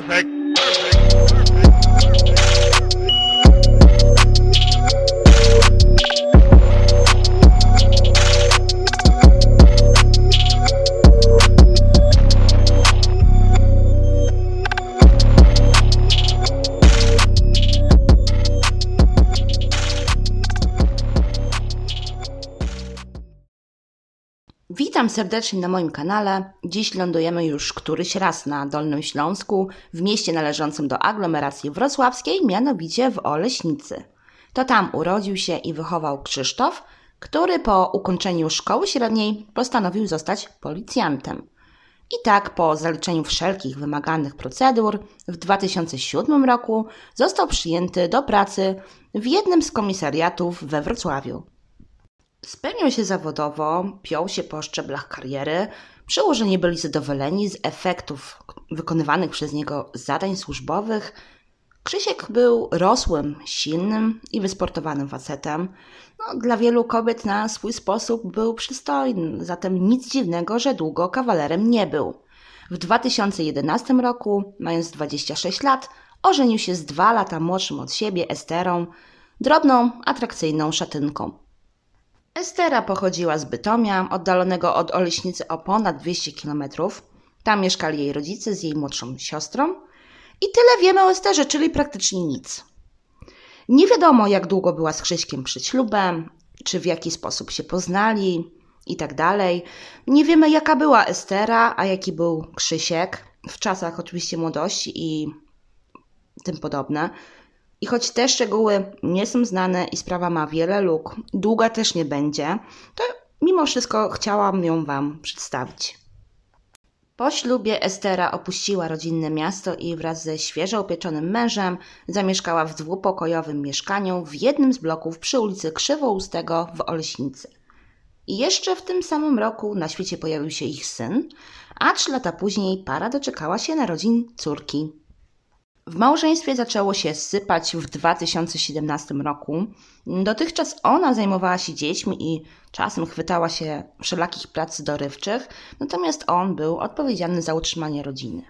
Perfect. Serdecznie na moim kanale. Dziś lądujemy już któryś raz na Dolnym Śląsku, w mieście należącym do aglomeracji wrocławskiej, mianowicie w Oleśnicy. To tam urodził się i wychował Krzysztof, który po ukończeniu szkoły średniej postanowił zostać policjantem. I tak po zaliczeniu wszelkich wymaganych procedur w 2007 roku został przyjęty do pracy w jednym z komisariatów we Wrocławiu. Spełniał się zawodowo, piął się po szczeblach kariery, przełożeni byli zadowoleni z efektów wykonywanych przez niego zadań służbowych. Krzysiek był rosłym, silnym i wysportowanym facetem. No, dla wielu kobiet na swój sposób był przystojny, zatem nic dziwnego, że długo kawalerem nie był. W 2011 roku, mając 26 lat, ożenił się z dwa lata młodszym od siebie Esterą, drobną, atrakcyjną szatynką. Estera pochodziła z Bytomia, oddalonego od Oleśnicy o ponad 200 km. Tam mieszkali jej rodzice z jej młodszą siostrą. I tyle wiemy o Esterze, czyli praktycznie nic. Nie wiadomo, jak długo była z Krzyśkiem przed ślubem, czy w jaki sposób się poznali i tak dalej. Nie wiemy, jaka była Estera, a jaki był Krzysiek w czasach oczywiście młodości i tym podobne. I choć te szczegóły nie są znane i sprawa ma wiele luk, długa też nie będzie, to mimo wszystko chciałam ją Wam przedstawić. Po ślubie Estera opuściła rodzinne miasto i wraz ze świeżo upieczonym mężem zamieszkała w dwupokojowym mieszkaniu w jednym z bloków przy ulicy Krzywoustego w Oleśnicy. I jeszcze w tym samym roku na świecie pojawił się ich syn, a trzy lata później para doczekała się narodzin córki. W małżeństwie zaczęło się sypać w 2017 roku. Dotychczas ona zajmowała się dziećmi i czasem chwytała się wszelakich prac dorywczych, natomiast on był odpowiedzialny za utrzymanie rodziny.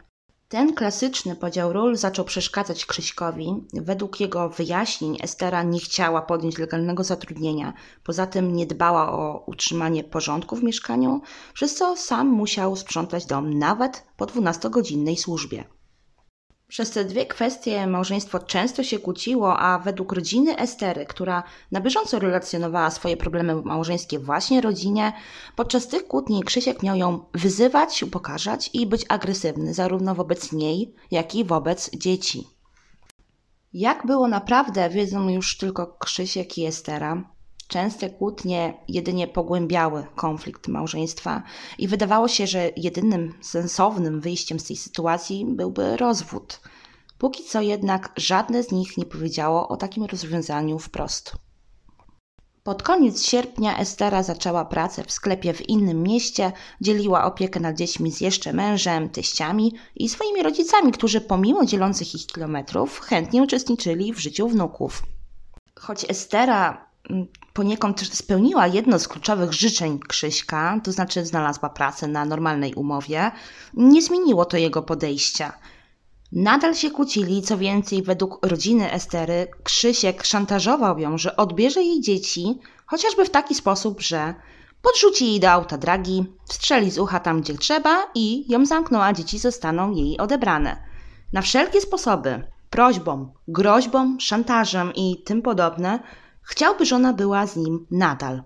Ten klasyczny podział ról zaczął przeszkadzać Krzyśkowi. Według jego wyjaśnień Estera nie chciała podjąć legalnego zatrudnienia, poza tym nie dbała o utrzymanie porządku w mieszkaniu, przez co sam musiał sprzątać dom nawet po 12-godzinnej służbie. Przez te dwie kwestie małżeństwo często się kłóciło, a według rodziny Estery, która na bieżąco relacjonowała swoje problemy małżeńskie właśnie rodzinie, podczas tych kłótni Krzysiek miał ją wyzywać, upokarzać i być agresywny zarówno wobec niej, jak i wobec dzieci. Jak było naprawdę, wiedzą już tylko Krzysiek i Estera. Częste kłótnie jedynie pogłębiały konflikt małżeństwa i wydawało się, że jedynym sensownym wyjściem z tej sytuacji byłby rozwód. Póki co jednak żadne z nich nie powiedziało o takim rozwiązaniu wprost. Pod koniec sierpnia Estera zaczęła pracę w sklepie w innym mieście, dzieliła opiekę nad dziećmi z jeszcze mężem, teściami i swoimi rodzicami, którzy pomimo dzielących ich kilometrów chętnie uczestniczyli w życiu wnuków. Choć Estera poniekąd spełniła jedno z kluczowych życzeń Krzyśka, to znaczy znalazła pracę na normalnej umowie, nie zmieniło to jego podejścia. Nadal się kłócili, co więcej, według rodziny Estery, Krzysiek szantażował ją, że odbierze jej dzieci, chociażby w taki sposób, że podrzuci jej do auta dragi, strzeli z ucha tam, gdzie trzeba i ją zamkną, a dzieci zostaną jej odebrane. Na wszelkie sposoby, prośbą, groźbą, szantażem i tym podobne, Chciałby, że ona była z nim nadal.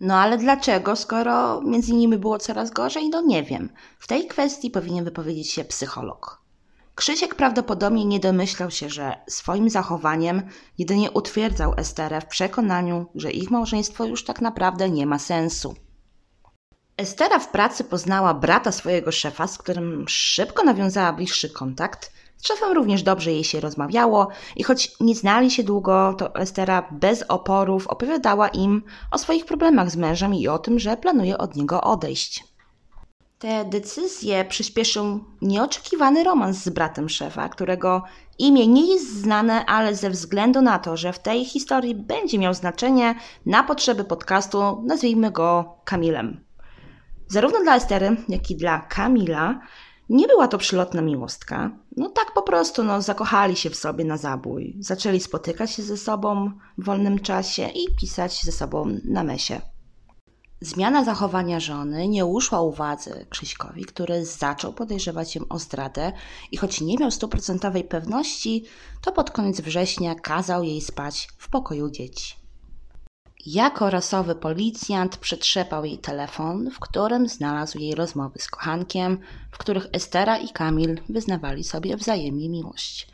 No ale dlaczego, skoro między nimi było coraz gorzej? No nie wiem. W tej kwestii powinien wypowiedzieć się psycholog. Krzysiek prawdopodobnie nie domyślał się, że swoim zachowaniem jedynie utwierdzał Esterę w przekonaniu, że ich małżeństwo już tak naprawdę nie ma sensu. Estera w pracy poznała brata swojego szefa, z którym szybko nawiązała bliższy kontakt z szefem również dobrze jej się rozmawiało i choć nie znali się długo, to Estera bez oporów opowiadała im o swoich problemach z mężem i o tym, że planuje od niego odejść. Te decyzje przyspieszył nieoczekiwany romans z bratem szefa, którego imię nie jest znane, ale ze względu na to, że w tej historii będzie miał znaczenie na potrzeby podcastu, nazwijmy go Kamilem. Zarówno dla Estery, jak i dla Kamila nie była to przylotna miłostka. No tak po prostu, no zakochali się w sobie na zabój. Zaczęli spotykać się ze sobą w wolnym czasie i pisać ze sobą na mesie. Zmiana zachowania żony nie uszła uwadze Krzyśkowi, który zaczął podejrzewać ją o zdradę i choć nie miał stuprocentowej pewności, to pod koniec września kazał jej spać w pokoju dzieci. Jako rasowy policjant przetrzepał jej telefon, w którym znalazł jej rozmowy z kochankiem, w których Estera i Kamil wyznawali sobie wzajemnie miłość.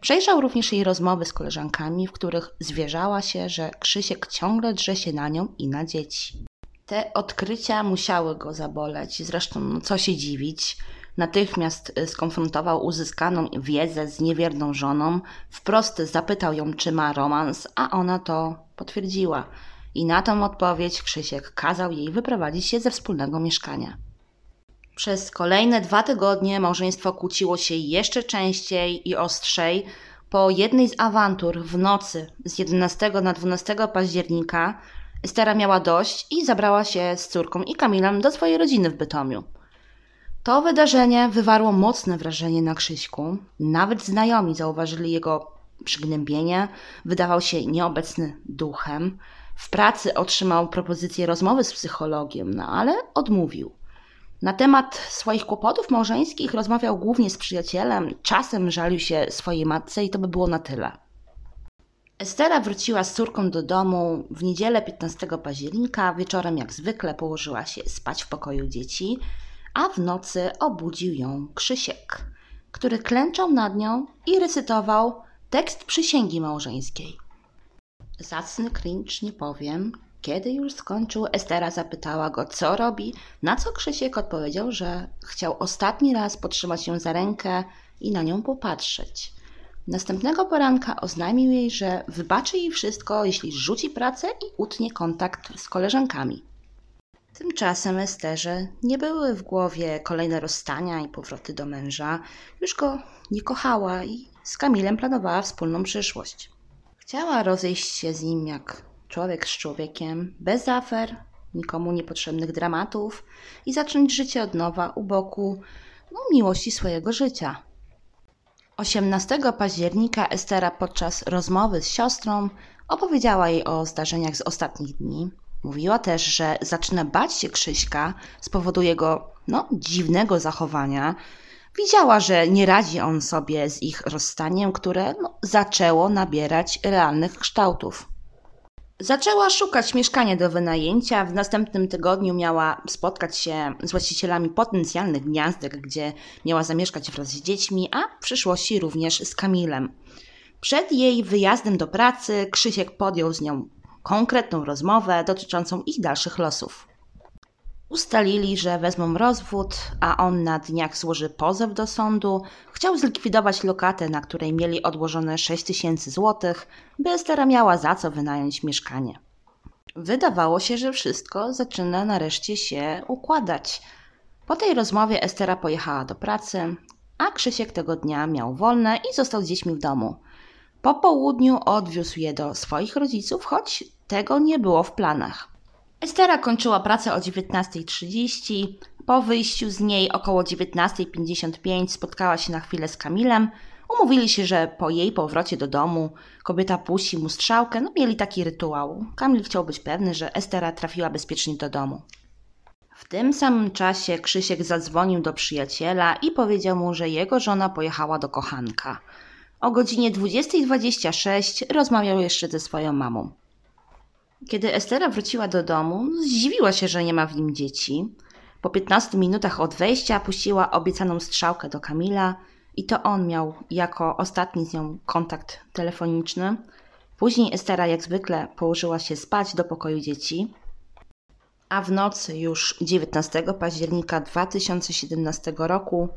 Przejrzał również jej rozmowy z koleżankami, w których zwierzała się, że Krzysiek ciągle drze się na nią i na dzieci. Te odkrycia musiały go zaboleć, zresztą no, co się dziwić. Natychmiast y, skonfrontował uzyskaną wiedzę z niewierną żoną, wprost zapytał ją, czy ma romans, a ona to potwierdziła. I na tą odpowiedź Krzysiek kazał jej wyprowadzić się ze wspólnego mieszkania. Przez kolejne dwa tygodnie małżeństwo kłóciło się jeszcze częściej i ostrzej. Po jednej z awantur w nocy z 11 na 12 października Estera miała dość i zabrała się z córką i Kamilem do swojej rodziny w Bytomiu. To wydarzenie wywarło mocne wrażenie na Krzyśku. Nawet znajomi zauważyli jego przygnębienie, wydawał się nieobecny duchem. W pracy otrzymał propozycję rozmowy z psychologiem, no ale odmówił. Na temat swoich kłopotów małżeńskich rozmawiał głównie z przyjacielem, czasem żalił się swojej matce i to by było na tyle. Estera wróciła z córką do domu w niedzielę 15 października. Wieczorem, jak zwykle, położyła się spać w pokoju dzieci, a w nocy obudził ją Krzysiek, który klęczał nad nią i recytował tekst przysięgi małżeńskiej. Zacny cringe nie powiem. Kiedy już skończył, Estera zapytała go, co robi, na co Krzysiek odpowiedział, że chciał ostatni raz potrzymać ją za rękę i na nią popatrzeć. Następnego poranka oznajmił jej, że wybaczy jej wszystko, jeśli rzuci pracę i utnie kontakt z koleżankami. Tymczasem Esterze nie były w głowie kolejne rozstania i powroty do męża. Już go nie kochała i z Kamilem planowała wspólną przyszłość. Chciała rozejść się z nim jak człowiek z człowiekiem, bez afer, nikomu niepotrzebnych dramatów i zacząć życie od nowa u boku no, miłości swojego życia. 18 października Estera podczas rozmowy z siostrą opowiedziała jej o zdarzeniach z ostatnich dni. Mówiła też, że zaczyna bać się Krzyśka z powodu jego no, dziwnego zachowania. Widziała, że nie radzi on sobie z ich rozstaniem, które no, zaczęło nabierać realnych kształtów. Zaczęła szukać mieszkania do wynajęcia. W następnym tygodniu miała spotkać się z właścicielami potencjalnych gniazdek, gdzie miała zamieszkać wraz z dziećmi, a w przyszłości również z Kamilem. Przed jej wyjazdem do pracy Krzysiek podjął z nią konkretną rozmowę dotyczącą ich dalszych losów. Ustalili, że wezmą rozwód, a on na dniach złoży pozew do sądu. Chciał zlikwidować lokatę, na której mieli odłożone 6 tysięcy złotych, by Estera miała za co wynająć mieszkanie. Wydawało się, że wszystko zaczyna nareszcie się układać. Po tej rozmowie Estera pojechała do pracy, a Krzysiek tego dnia miał wolne i został z dziećmi w domu. Po południu odwiózł je do swoich rodziców, choć tego nie było w planach. Estera kończyła pracę o 19.30. Po wyjściu z niej około 19.55 spotkała się na chwilę z Kamilem. Umówili się, że po jej powrocie do domu kobieta puści mu strzałkę. No mieli taki rytuał. Kamil chciał być pewny, że Estera trafiła bezpiecznie do domu. W tym samym czasie Krzysiek zadzwonił do przyjaciela i powiedział mu, że jego żona pojechała do kochanka. O godzinie 20.26 rozmawiał jeszcze ze swoją mamą. Kiedy Estera wróciła do domu, zdziwiła się, że nie ma w nim dzieci. Po 15 minutach od wejścia puściła obiecaną strzałkę do Kamila i to on miał jako ostatni z nią kontakt telefoniczny. Później Estera jak zwykle położyła się spać do pokoju dzieci, a w nocy już 19 października 2017 roku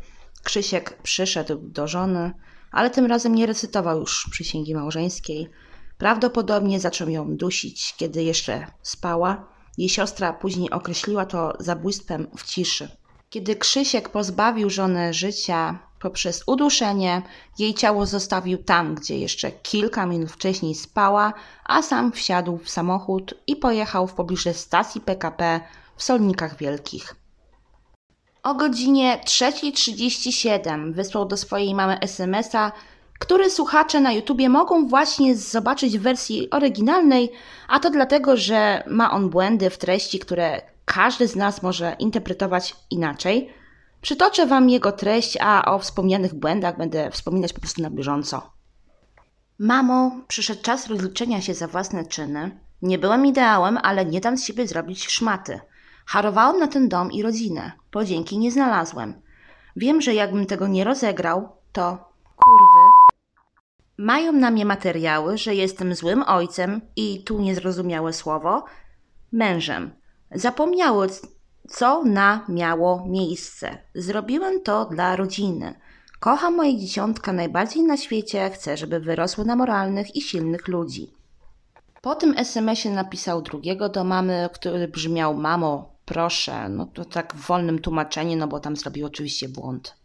Krzysiek przyszedł do żony, ale tym razem nie recytował już przysięgi małżeńskiej, Prawdopodobnie zaczął ją dusić, kiedy jeszcze spała. Jej siostra później określiła to zabójstwem w ciszy. Kiedy Krzysiek pozbawił żonę życia poprzez uduszenie, jej ciało zostawił tam, gdzie jeszcze kilka minut wcześniej spała, a sam wsiadł w samochód i pojechał w pobliże stacji PKP w Solnikach Wielkich. O godzinie 3.37 wysłał do swojej mamy SMS-a, który słuchacze na YouTubie mogą właśnie zobaczyć w wersji oryginalnej, a to dlatego, że ma on błędy w treści, które każdy z nas może interpretować inaczej. Przytoczę Wam jego treść, a o wspomnianych błędach będę wspominać po prostu na bieżąco. Mamo, przyszedł czas rozliczenia się za własne czyny. Nie byłem ideałem, ale nie dam z siebie zrobić szmaty. Harowałem na ten dom i rodzinę. Podzięki nie znalazłem. Wiem, że jakbym tego nie rozegrał, to. Mają na mnie materiały, że jestem złym ojcem i tu niezrozumiałe słowo mężem. Zapomniały, co na miało miejsce. Zrobiłem to dla rodziny. Kocham moje dzieciątka najbardziej na świecie, chcę, żeby wyrosły na moralnych i silnych ludzi. Po tym SMS-ie napisał drugiego do mamy, który brzmiał: Mamo, proszę. No to tak w wolnym tłumaczeniu, no bo tam zrobił oczywiście błąd.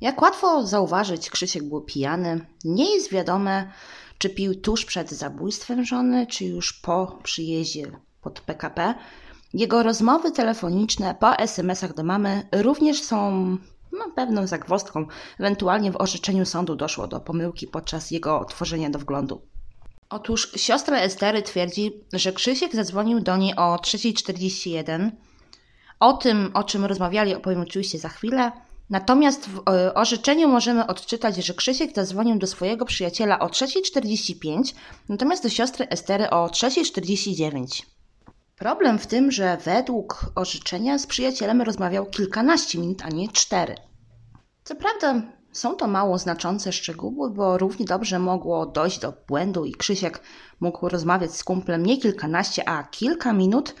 Jak łatwo zauważyć, Krzysiek był pijany. Nie jest wiadome, czy pił tuż przed zabójstwem żony, czy już po przyjeździe pod PKP. Jego rozmowy telefoniczne po SMS-ach do mamy również są no, pewną zagwozdką. Ewentualnie w orzeczeniu sądu doszło do pomyłki podczas jego tworzenia do wglądu. Otóż siostra Estery twierdzi, że Krzysiek zadzwonił do niej o 3.41. O tym, o czym rozmawiali, opowiem oczywiście za chwilę. Natomiast w e, orzeczeniu możemy odczytać, że Krzysiek zadzwonił do swojego przyjaciela o 3.45, natomiast do siostry Estery o 3.49. Problem w tym, że według orzeczenia z przyjacielem rozmawiał kilkanaście minut, a nie cztery. Co prawda są to mało znaczące szczegóły, bo równie dobrze mogło dojść do błędu i Krzysiek mógł rozmawiać z kumplem nie kilkanaście, a kilka minut,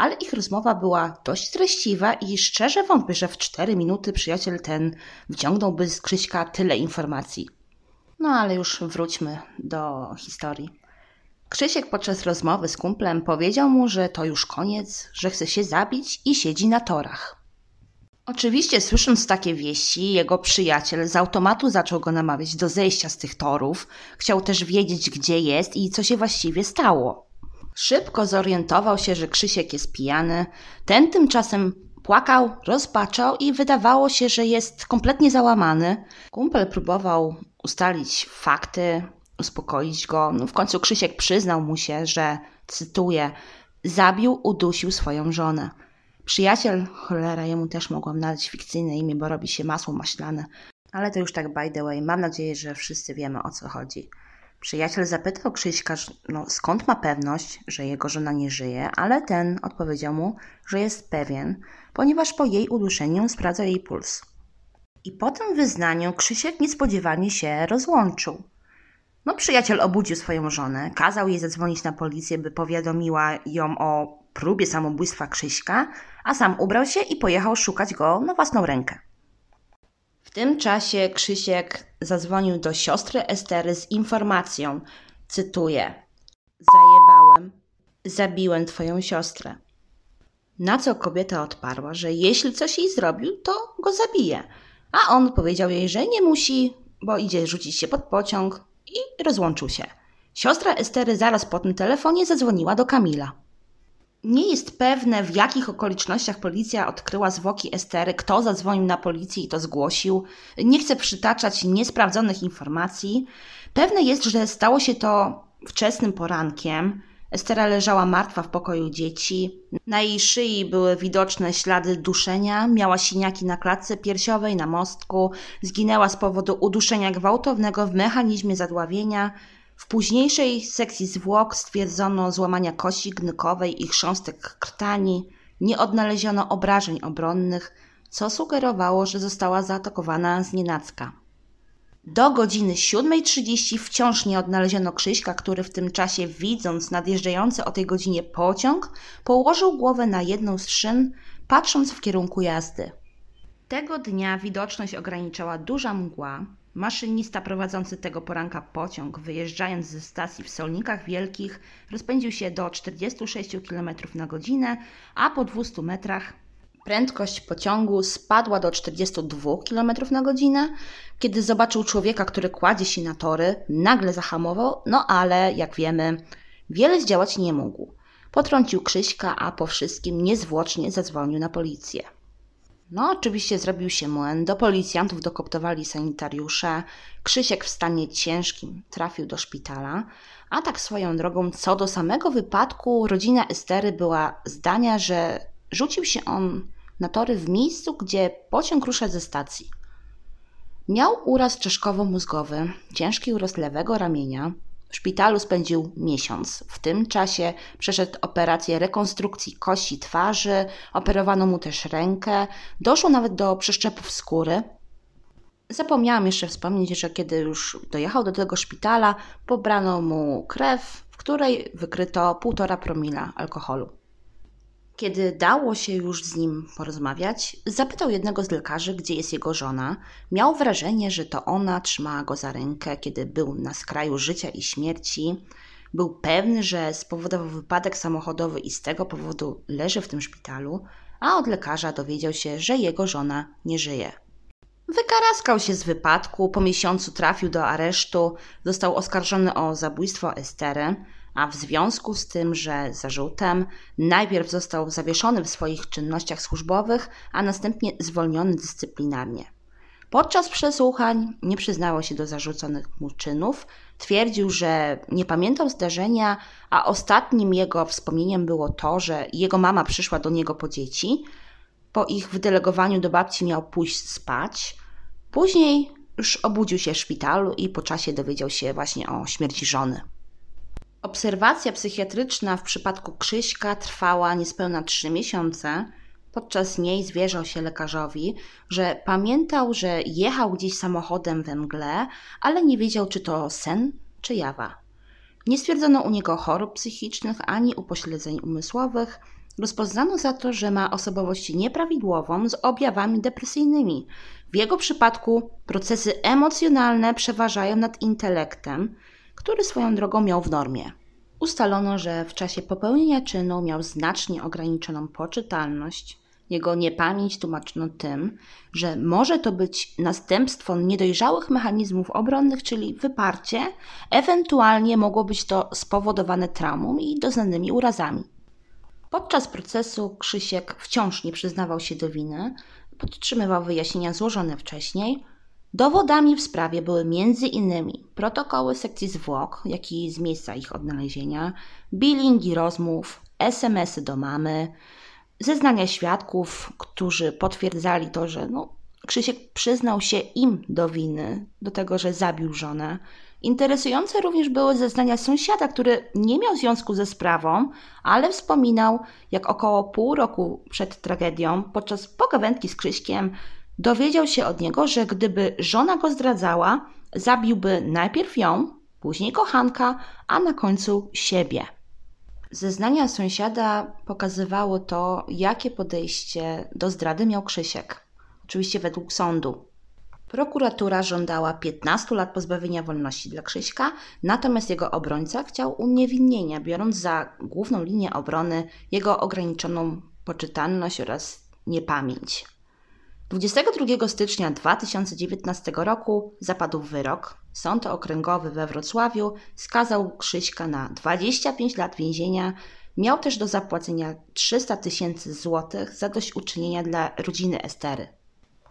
ale ich rozmowa była dość treściwa i szczerze wątpię, że w cztery minuty przyjaciel ten wciągnąłby z Krzyśka tyle informacji. No ale już wróćmy do historii. Krzysiek podczas rozmowy z kumplem powiedział mu, że to już koniec, że chce się zabić i siedzi na torach. Oczywiście, słysząc takie wieści, jego przyjaciel z automatu zaczął go namawiać do zejścia z tych torów. Chciał też wiedzieć, gdzie jest i co się właściwie stało. Szybko zorientował się, że Krzysiek jest pijany. Ten tymczasem płakał, rozpaczał i wydawało się, że jest kompletnie załamany. Kumpel próbował ustalić fakty, uspokoić go. No w końcu Krzysiek przyznał mu się, że, cytuję, zabił, udusił swoją żonę. Przyjaciel, cholera, jemu też mogłam nadać fikcyjne imię, bo robi się masło maślane. Ale to już tak by the way. Mam nadzieję, że wszyscy wiemy o co chodzi. Przyjaciel zapytał Krzyśka, no, skąd ma pewność, że jego żona nie żyje, ale ten odpowiedział mu, że jest pewien, ponieważ po jej uduszeniu sprawdza jej puls. I po tym wyznaniu Krzysiek niespodziewanie się rozłączył. No, przyjaciel obudził swoją żonę, kazał jej zadzwonić na policję, by powiadomiła ją o próbie samobójstwa Krzyśka, a sam ubrał się i pojechał szukać go na własną rękę. W tym czasie Krzysiek zadzwonił do siostry Estery z informacją, cytuję: Zajebałem, zabiłem twoją siostrę. Na co kobieta odparła, że jeśli coś jej zrobił, to go zabije. A on powiedział jej, że nie musi, bo idzie rzucić się pod pociąg i rozłączył się. Siostra Estery zaraz po tym telefonie zadzwoniła do Kamila. Nie jest pewne, w jakich okolicznościach policja odkryła zwłoki Estery, kto zadzwonił na policję i to zgłosił. Nie chcę przytaczać niesprawdzonych informacji. Pewne jest, że stało się to wczesnym porankiem. Estera leżała martwa w pokoju dzieci. Na jej szyi były widoczne ślady duszenia, miała siniaki na klatce piersiowej, na mostku, zginęła z powodu uduszenia gwałtownego w mechanizmie zadławienia. W późniejszej sekcji zwłok stwierdzono złamania kości gnykowej i chrząstek krtani. Nie odnaleziono obrażeń obronnych, co sugerowało, że została zaatakowana z nienacka. Do godziny 7.30 wciąż nie odnaleziono Krzyśka, który w tym czasie, widząc nadjeżdżający o tej godzinie pociąg, położył głowę na jedną z szyn, patrząc w kierunku jazdy. Tego dnia widoczność ograniczała duża mgła, Maszynista prowadzący tego poranka pociąg, wyjeżdżając ze stacji w Solnikach Wielkich, rozpędził się do 46 km na godzinę, a po 200 metrach prędkość pociągu spadła do 42 km na godzinę. Kiedy zobaczył człowieka, który kładzie się na tory, nagle zahamował, no ale jak wiemy, wiele zdziałać nie mógł. Potrącił Krzyśka, a po wszystkim niezwłocznie zadzwonił na policję. No, oczywiście zrobił się młyn. Do policjantów dokoptowali sanitariusze. Krzysiek w stanie ciężkim trafił do szpitala. A tak swoją drogą, co do samego wypadku, rodzina Estery była zdania, że rzucił się on na tory w miejscu, gdzie pociąg rusza ze stacji. Miał uraz czeszkowo-mózgowy, ciężki uraz lewego ramienia. W szpitalu spędził miesiąc. W tym czasie przeszedł operację rekonstrukcji kości twarzy, operowano mu też rękę, doszło nawet do przeszczepów skóry. Zapomniałam jeszcze wspomnieć, że kiedy już dojechał do tego szpitala, pobrano mu krew, w której wykryto 1,5 promila alkoholu. Kiedy dało się już z nim porozmawiać, zapytał jednego z lekarzy, gdzie jest jego żona. Miał wrażenie, że to ona trzymała go za rękę, kiedy był na skraju życia i śmierci. Był pewny, że spowodował wypadek samochodowy i z tego powodu leży w tym szpitalu, a od lekarza dowiedział się, że jego żona nie żyje. Wykaraskał się z wypadku, po miesiącu trafił do aresztu, został oskarżony o zabójstwo Estery a w związku z tym, że zarzutem najpierw został zawieszony w swoich czynnościach służbowych, a następnie zwolniony dyscyplinarnie. Podczas przesłuchań nie przyznało się do zarzuconych mu czynów, twierdził, że nie pamiętał zdarzenia, a ostatnim jego wspomnieniem było to, że jego mama przyszła do niego po dzieci. Po ich wydelegowaniu do babci miał pójść spać. Później już obudził się w szpitalu i po czasie dowiedział się właśnie o śmierci żony. Obserwacja psychiatryczna w przypadku Krzyśka trwała niespełna trzy miesiące. Podczas niej zwierzał się lekarzowi, że pamiętał, że jechał gdzieś samochodem we mgle, ale nie wiedział, czy to sen, czy jawa. Nie stwierdzono u niego chorób psychicznych ani upośledzeń umysłowych. Rozpoznano za to, że ma osobowość nieprawidłową z objawami depresyjnymi. W jego przypadku procesy emocjonalne przeważają nad intelektem który swoją drogą miał w normie. Ustalono, że w czasie popełnienia czynu miał znacznie ograniczoną poczytalność. Jego niepamięć tłumaczono tym, że może to być następstwo niedojrzałych mechanizmów obronnych, czyli wyparcie, ewentualnie mogło być to spowodowane traumą i doznanymi urazami. Podczas procesu Krzysiek wciąż nie przyznawał się do winy, podtrzymywał wyjaśnienia złożone wcześniej, Dowodami w sprawie były m.in. protokoły sekcji zwłok, jak i z miejsca ich odnalezienia, bilingi rozmów, SMSy do mamy, zeznania świadków, którzy potwierdzali to, że no, Krzysiek przyznał się im do winy, do tego, że zabił żonę. Interesujące również były zeznania sąsiada, który nie miał związku ze sprawą, ale wspominał, jak około pół roku przed tragedią, podczas pogawędki z Krzyśkiem, dowiedział się od niego, że gdyby żona go zdradzała, zabiłby najpierw ją, później kochanka, a na końcu siebie. Zeznania sąsiada pokazywało to, jakie podejście do zdrady miał Krzysiek. Oczywiście według sądu. Prokuratura żądała 15 lat pozbawienia wolności dla Krzyśka, natomiast jego obrońca chciał uniewinnienia, biorąc za główną linię obrony jego ograniczoną poczytalność oraz niepamięć. 22 stycznia 2019 roku zapadł wyrok. Sąd Okręgowy we Wrocławiu skazał Krzyśka na 25 lat więzienia. Miał też do zapłacenia 300 tysięcy złotych za dośćuczynienia dla rodziny Estery.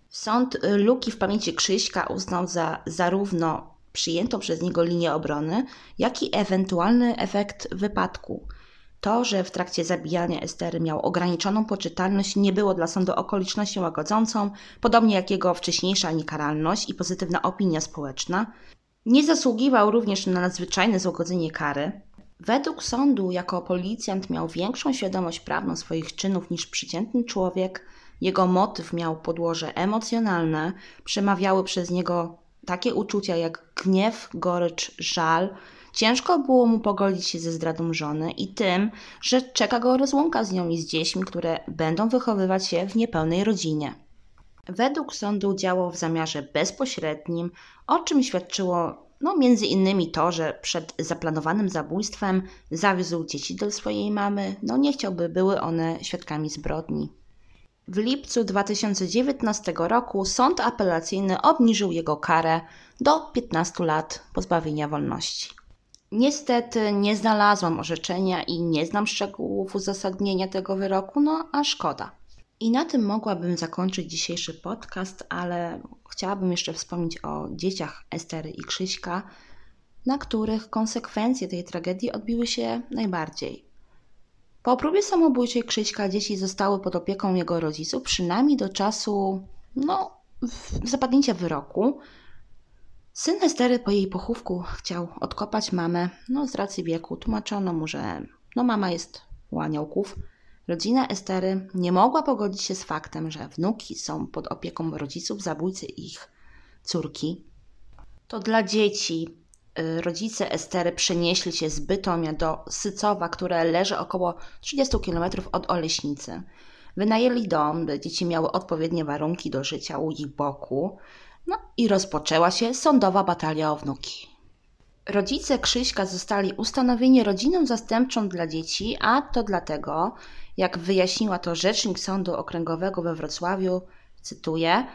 Sąd luki w pamięci Krzyśka uznał za zarówno przyjętą przez niego linię obrony, jak i ewentualny efekt wypadku – to, że w trakcie zabijania Estery miał ograniczoną poczytalność, nie było dla sądu okolicznością łagodzącą, podobnie jak jego wcześniejsza niekaralność i pozytywna opinia społeczna. Nie zasługiwał również na nadzwyczajne złagodzenie kary. Według sądu, jako policjant miał większą świadomość prawną swoich czynów niż przeciętny człowiek. Jego motyw miał podłoże emocjonalne, przemawiały przez niego takie uczucia jak gniew, gorycz, żal, Ciężko było mu pogodzić się ze zdradą żony i tym, że czeka go rozłąka z nią i z dziećmi, które będą wychowywać się w niepełnej rodzinie. Według sądu działał w zamiarze bezpośrednim, o czym świadczyło no, między innymi to, że przed zaplanowanym zabójstwem zawiózł dzieci do swojej mamy, no nie chciałby były one świadkami zbrodni. W lipcu 2019 roku sąd apelacyjny obniżył jego karę do 15 lat pozbawienia wolności. Niestety nie znalazłam orzeczenia i nie znam szczegółów uzasadnienia tego wyroku, no a szkoda. I na tym mogłabym zakończyć dzisiejszy podcast, ale chciałabym jeszcze wspomnieć o dzieciach Estery i Krzyśka, na których konsekwencje tej tragedii odbiły się najbardziej. Po próbie samobójczej Krzyśka dzieci zostały pod opieką jego rodziców przynajmniej do czasu, no, zapadnięcia wyroku. Syn Estery po jej pochówku chciał odkopać mamę, no z racji wieku tłumaczono mu, że no mama jest u aniołków. Rodzina Estery nie mogła pogodzić się z faktem, że wnuki są pod opieką rodziców zabójcy ich córki. To dla dzieci rodzice Estery przenieśli się z Bytomia do Sycowa, które leży około 30 km od Oleśnicy. Wynajęli dom, by dzieci miały odpowiednie warunki do życia u ich boku. No i rozpoczęła się sądowa batalia o wnuki. Rodzice Krzyśka zostali ustanowieni rodziną zastępczą dla dzieci, a to dlatego, jak wyjaśniła to rzecznik Sądu Okręgowego we Wrocławiu, cytuję,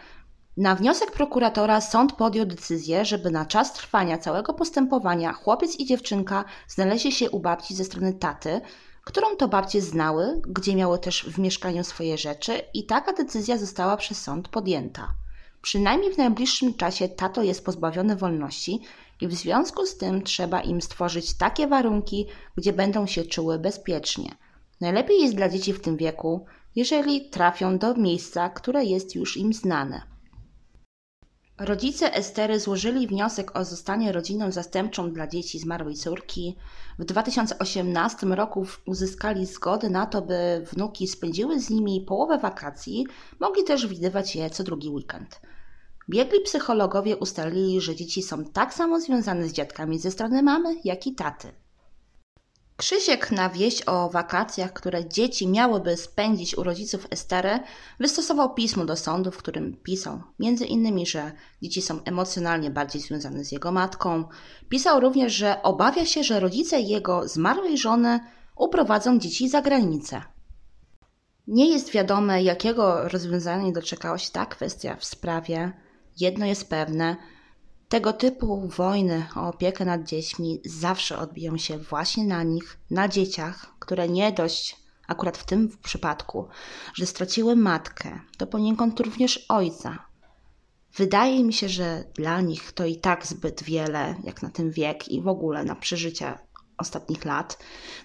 na wniosek prokuratora sąd podjął decyzję, żeby na czas trwania całego postępowania chłopiec i dziewczynka znaleźli się u babci ze strony taty, którą to babcie znały, gdzie miały też w mieszkaniu swoje rzeczy i taka decyzja została przez sąd podjęta. Przynajmniej w najbliższym czasie tato jest pozbawiony wolności i w związku z tym trzeba im stworzyć takie warunki, gdzie będą się czuły bezpiecznie. Najlepiej jest dla dzieci w tym wieku, jeżeli trafią do miejsca, które jest już im znane. Rodzice Estery złożyli wniosek o zostanie rodziną zastępczą dla dzieci zmarłej córki. W 2018 roku uzyskali zgodę na to, by wnuki spędziły z nimi połowę wakacji, mogli też widywać je co drugi weekend. Biegli psychologowie ustalili, że dzieci są tak samo związane z dziadkami ze strony mamy, jak i taty. Krzysiek na wieść o wakacjach, które dzieci miałyby spędzić u rodziców Estery, wystosował pismo do sądu, w którym pisał innymi, że dzieci są emocjonalnie bardziej związane z jego matką. Pisał również, że obawia się, że rodzice jego zmarłej żony uprowadzą dzieci za granicę. Nie jest wiadome, jakiego rozwiązania doczekała się ta kwestia w sprawie. Jedno jest pewne – tego typu wojny o opiekę nad dziećmi zawsze odbiją się właśnie na nich, na dzieciach, które nie dość, akurat w tym przypadku, że straciły matkę, to poniekąd również ojca. Wydaje mi się, że dla nich to i tak zbyt wiele, jak na ten wiek i w ogóle na przeżycia ostatnich lat.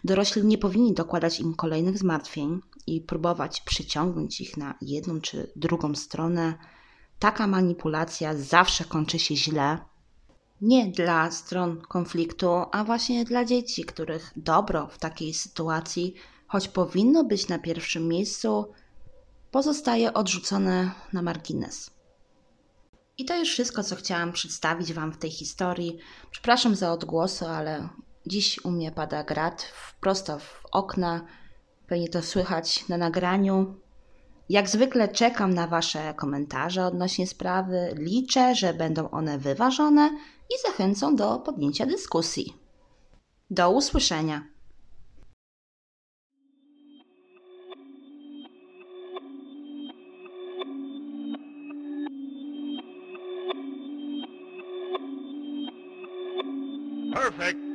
Dorośli nie powinni dokładać im kolejnych zmartwień i próbować przyciągnąć ich na jedną czy drugą stronę taka manipulacja zawsze kończy się źle. Nie dla stron konfliktu, a właśnie dla dzieci, których dobro w takiej sytuacji, choć powinno być na pierwszym miejscu, pozostaje odrzucone na margines. I to już wszystko, co chciałam przedstawić Wam w tej historii. Przepraszam za odgłosy, ale dziś u mnie pada grad prosto w okna. Pewnie to słychać na nagraniu. Jak zwykle czekam na Wasze komentarze odnośnie sprawy. Liczę, że będą one wyważone i zachęcą do podjęcia dyskusji. Do usłyszenia. Perfect.